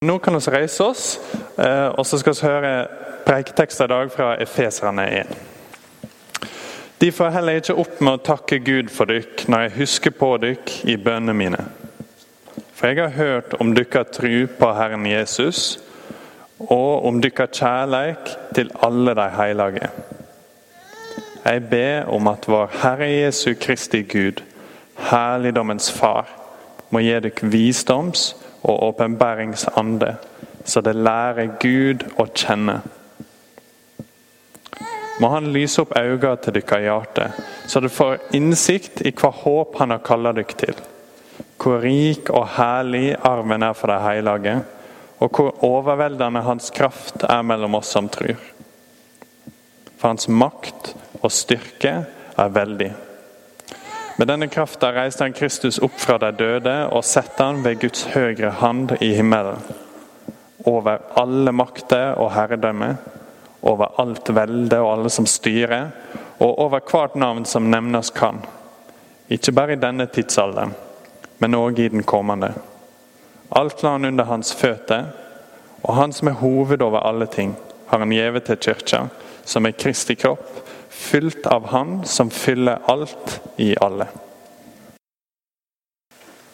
Nå kan vi reise oss, eh, og så skal vi høre preiketekster i dag fra Efeserne 1. De får heller ikke opp med å takke Gud for dykk når jeg husker på dykk i bønnene mine. For jeg har hørt om dykkar tru på Herren Jesus, og om dykkar kjærleik til alle de heilage. Jeg ber om at vår Herre Jesu Kristi Gud, herligdommens Far, må gi dere visdoms- og åpenbæringsande, så det lærer Gud å kjenne. Må Han lyse opp øynene til deres hjerte, så dere får innsikt i hva håp Han har kalt dere til. Hvor rik og herlig arven er for de hellige, og hvor overveldende Hans kraft er mellom oss som tror. For Hans makt og styrke er veldig. Med denne krafta reiste han Kristus opp fra de døde og satte han ved Guds høyre hand i himmelen. Over alle makter og herredømme, over alt velde og alle som styrer, og over hvert navn som nevnes kan. Ikke bare i denne tidsalderen, men òg i den kommende. Alt la han under hans føtter, og han som er hoved over alle ting, har han gjeve til kirka, som er Kristi kropp, fylt av Han som fyller alt i alle.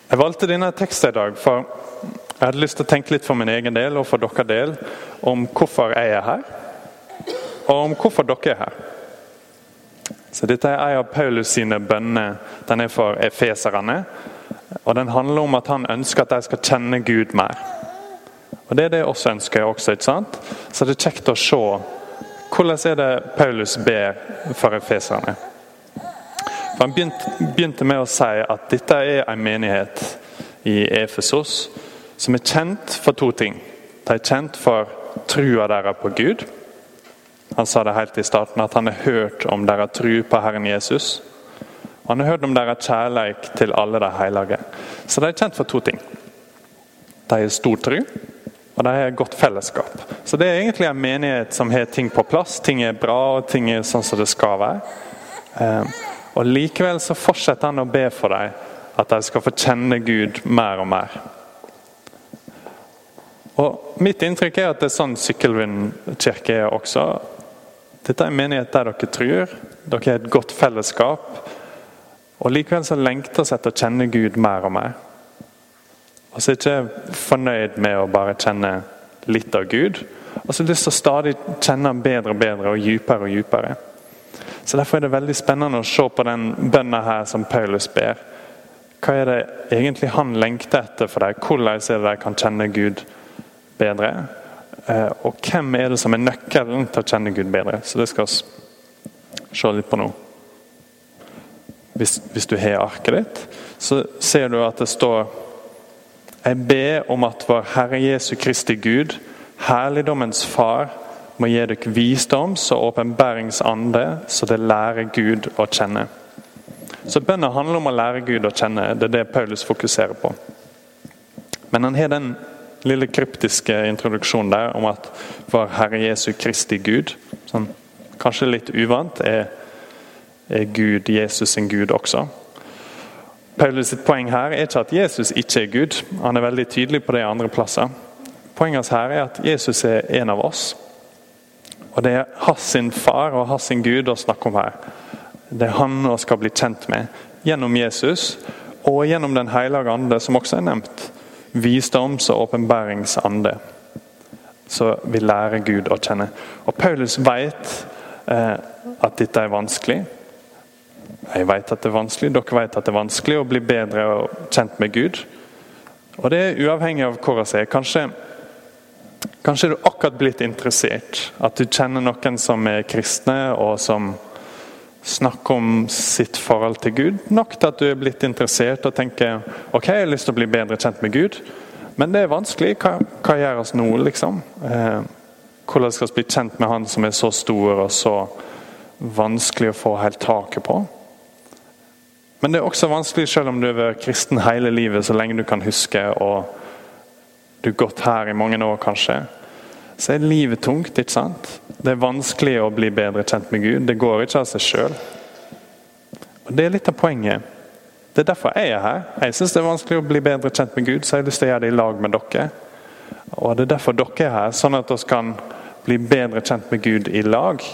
Jeg valgte denne teksten i dag for jeg hadde lyst til å tenke litt for min egen del og for deres del om hvorfor jeg er her, og om hvorfor dere er her. Så Dette er en av Paulus sine bønner. Den er for efeserne. Og Den handler om at han ønsker at de skal kjenne Gud mer. Og Det er det jeg også ønsker. også, ikke sant? Så det er kjekt å se hvordan er det Paulus ber for efeserne? For Han begynte med å si at dette er en menighet i Efesos som er kjent for to ting. De er kjent for trua deres på Gud. Han sa det helt i starten at han har hørt om deres tru på Herren Jesus. Han har hørt om deres kjærleik til alle de hellige. Så de er kjent for to ting. De har stor tru, og de har et godt fellesskap. Så det er egentlig en menighet som har ting på plass. Ting er bra, og ting er sånn som det skal være. Ehm, og Likevel så fortsetter han å be for dem at de skal få kjenne Gud mer og mer. Og Mitt inntrykk er at det er sånn Sykkylven kirke er også. Dette er en menighet der dere tror, dere har et godt fellesskap. Og Likevel så lengter vi etter å kjenne Gud mer og mer. Og så er ikke fornøyd med å bare kjenne litt av Gud. Og så lyst til å stadig kjenne ham bedre og bedre og dypere og dypere. Så Derfor er det veldig spennende å se på den bønna her som Paulus ber. Hva er det egentlig han lengter etter for dem? Hvordan er det de kan kjenne Gud bedre? Eh, og hvem er det som er nøkkelen til å kjenne Gud bedre? Så det skal vi se litt på nå. Hvis, hvis du har arket ditt, så ser du at det står jeg ber om at vår Herre Jesu Kristi Gud, herligdommens Far, må gi dere visdoms- og åpenbæringsande, så det lærer Gud å kjenne. Så Bønna handler om å lære Gud å kjenne. Det er det Paulus fokuserer på. Men han har den lille kryptiske introduksjonen der om at vår Herre Jesu Kristi Gud, sånn, kanskje litt uvant, er, er Gud, Jesus sin Gud også. Paulus sitt poeng her er ikke at Jesus ikke er Gud. Han er veldig tydelig på det andre plasser. Poenget her er at Jesus er en av oss. Og Det er hans sin far og hans sin Gud å snakke om her. Det er han vi skal bli kjent med gjennom Jesus og gjennom Den hellige ande, som også er nevnt. Visdoms- og åpenbæringsande. Så vi lærer Gud å kjenne. Og Paulus vet eh, at dette er vanskelig. Jeg vet at det er vanskelig, dere vet at det er vanskelig å bli bedre og kjent med Gud. Og det er uavhengig av hvor jeg er. Kanskje, kanskje er du akkurat blitt interessert. At du kjenner noen som er kristne, og som snakker om sitt forhold til Gud. Nok til at du er blitt interessert og tenker ok, jeg har lyst til å bli bedre kjent med Gud. Men det er vanskelig. Hva, hva gjør oss nå, liksom? Eh, hvordan skal vi bli kjent med Han som er så stor og så vanskelig å få helt taket på? Men det er også vanskelig selv om du har vært kristen hele livet, så lenge du kan huske, og du har gått her i mange år kanskje. Så er livet tungt, ikke sant? Det er vanskelig å bli bedre kjent med Gud. Det går ikke av seg sjøl. Og Det er litt av poenget. Det er derfor jeg er her. Jeg syns det er vanskelig å bli bedre kjent med Gud, så jeg har lyst til å gjøre det i lag med dere. Og det er derfor dere er her, sånn at vi kan bli bedre kjent med Gud i lag.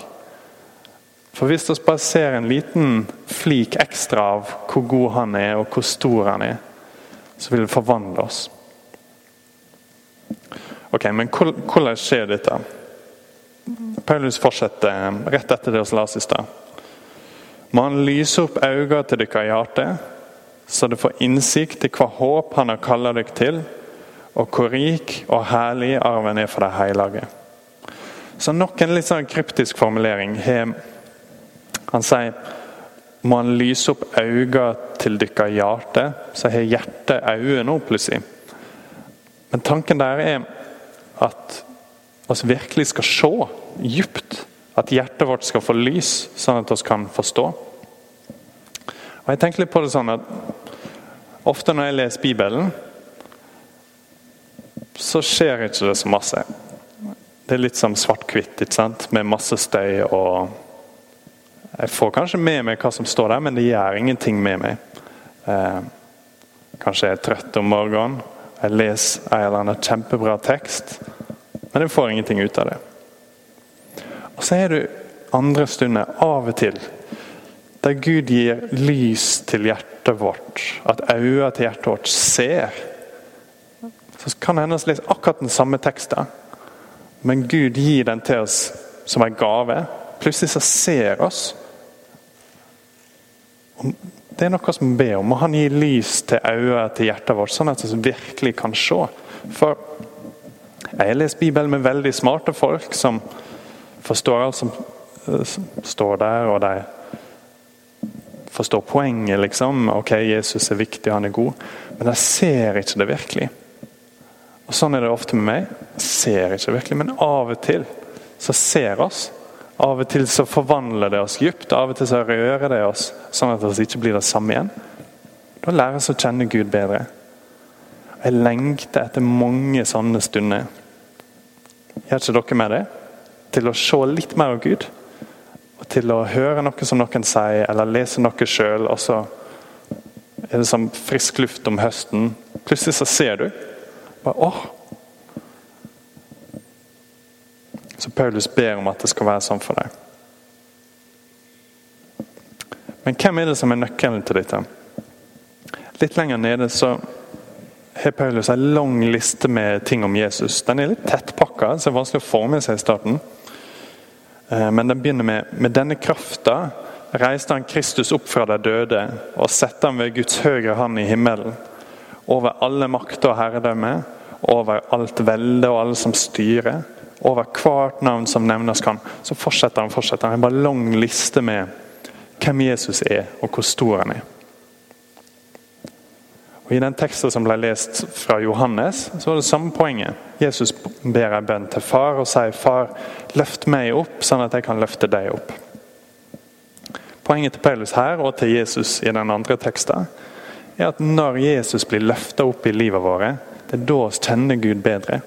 For hvis vi bare ser en liten flik ekstra av hvor god han er, og hvor stor han er, så vil det forvandle oss. Ok, Men hvordan skjer dette? Paulus fortsetter eh, rett etter det vi leste i stad. Må han lyse opp øynene til dere i hjertet, så dere får innsikt i hva håp han har kalt dere til, og hvor rik og herlig arven er for de hellige. Så nok en litt sånn kryptisk formulering. Han sier må han lyse opp øynene til deres hjerte, så har hjertet øyne nå plutselig. Men tanken der er at vi virkelig skal se djupt. At hjertet vårt skal få lys, sånn at vi kan forstå. Og jeg tenker litt på det sånn at Ofte når jeg leser Bibelen, så skjer ikke det så masse. Det er litt som svart-hvitt, med masse støy og Jeg får kanskje med meg hva som står der, men det gjør ingenting med meg. Eh, kanskje jeg er trøtt om morgenen, jeg leser en eller annen kjempebra tekst, men jeg får ingenting ut av det. Og så er det andre stunder, av og til, der Gud gir lys til hjertet vårt, at øynene til hjertet vårt ser. Så kan hende vi leser akkurat den samme teksten, men Gud gir den til oss som en gave. Plutselig så ser oss. Det er noe som vi ber om. Og han gir lys til øynene til hjertet vårt, sånn at vi virkelig kan se. For jeg lest Bibelen med veldig smarte folk som forstår alt som eh, står der, og de forstår poenget, liksom. Ok, Jesus er viktig, han er god. Men de ser ikke det virkelig. Og Sånn er det ofte med meg. Jeg ser ikke det virkelig, men av og til så ser oss. Av og til så forvandler det oss dypt, av og til så rører det oss sånn at vi ikke blir det samme igjen. Da lærer vi å kjenne Gud bedre. Jeg lengter etter mange sånne stunder. Gjør ikke dere med det? Til å se litt mer av Gud. Og til å høre noe som noen sier, eller lese noe sjøl, og så er det som frisk luft om høsten. Plutselig så ser du. Bare, åh. Så Paulus ber om at det skal være sånn for deg. Men hvem er det som er nøkkelen til dette? Litt lenger nede så har Paulus en lang liste med ting om Jesus. Den er litt tettpakka, så det er vanskelig å få med seg i starten. Eh, men den begynner med med denne krafta reiste han Kristus opp fra de døde og sette ham ved Guds høyre hånd i himmelen over alle makter og herredømme, over alt velde og alle som styrer, over hvert navn som nevnes kan. Så fortsetter han fortsetter han. En bare lang liste med hvem Jesus er, og hvor stor han er. Og I den teksten som ble lest fra Johannes, så var det samme poenget. Jesus ber en bønn til far og sier, 'Far, løft meg opp, sånn at jeg kan løfte deg opp'. Poenget til Paulus her og til Jesus i den andre teksten er at når Jesus blir løfta opp i livet vårt, det er da vi kjenner Gud bedre.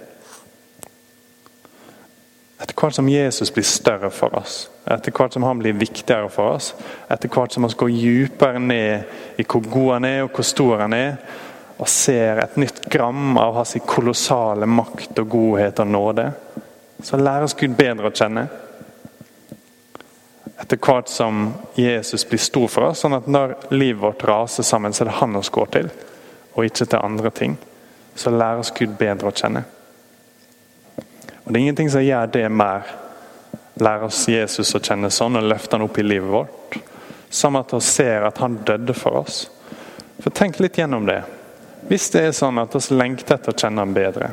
Hvert som Jesus blir større for oss, etter hvert som han blir viktigere for oss, etter hvert som vi går dypere ned i hvor god han er og hvor stor han er, og ser et nytt gram av hans kolossale makt og godhet og nåde, så lærer oss Gud bedre å kjenne etter hvert som Jesus blir stor for oss. Sånn at når livet vårt raser sammen, så er det han oss går til, og ikke til andre ting. Så lærer oss Gud bedre å kjenne. Og Det er ingenting som gjør det mer. Lær oss Jesus å kjenne sånn og løfte han opp i livet vårt. Som at vi ser at han døde for oss. For Tenk litt gjennom det. Hvis det er sånn at vi lengter etter å kjenne ham bedre,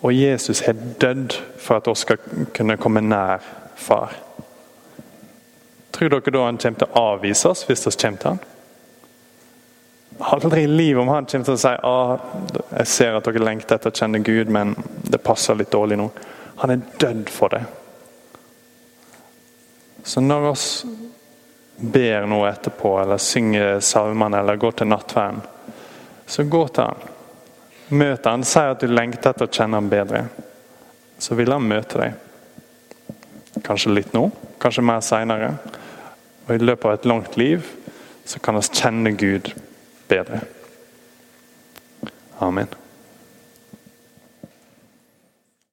og Jesus har dødd for at vi skal kunne komme nær far Tror dere da han kommer til å avvise oss hvis vi kommer til ham? Aldri i livet om han kommer til å si ah, jeg ser at dere lengter etter å kjenne Gud, men passer litt dårlig nå. Han er dødd for det. Så når oss ber noe etterpå, eller synger salmene eller går til nattverden, så gå til han. Møt han, Si at du lengter etter å kjenne ham bedre. Så vil han møte deg. Kanskje litt nå, kanskje mer seinere. Og i løpet av et langt liv så kan vi kjenne Gud bedre. Amen.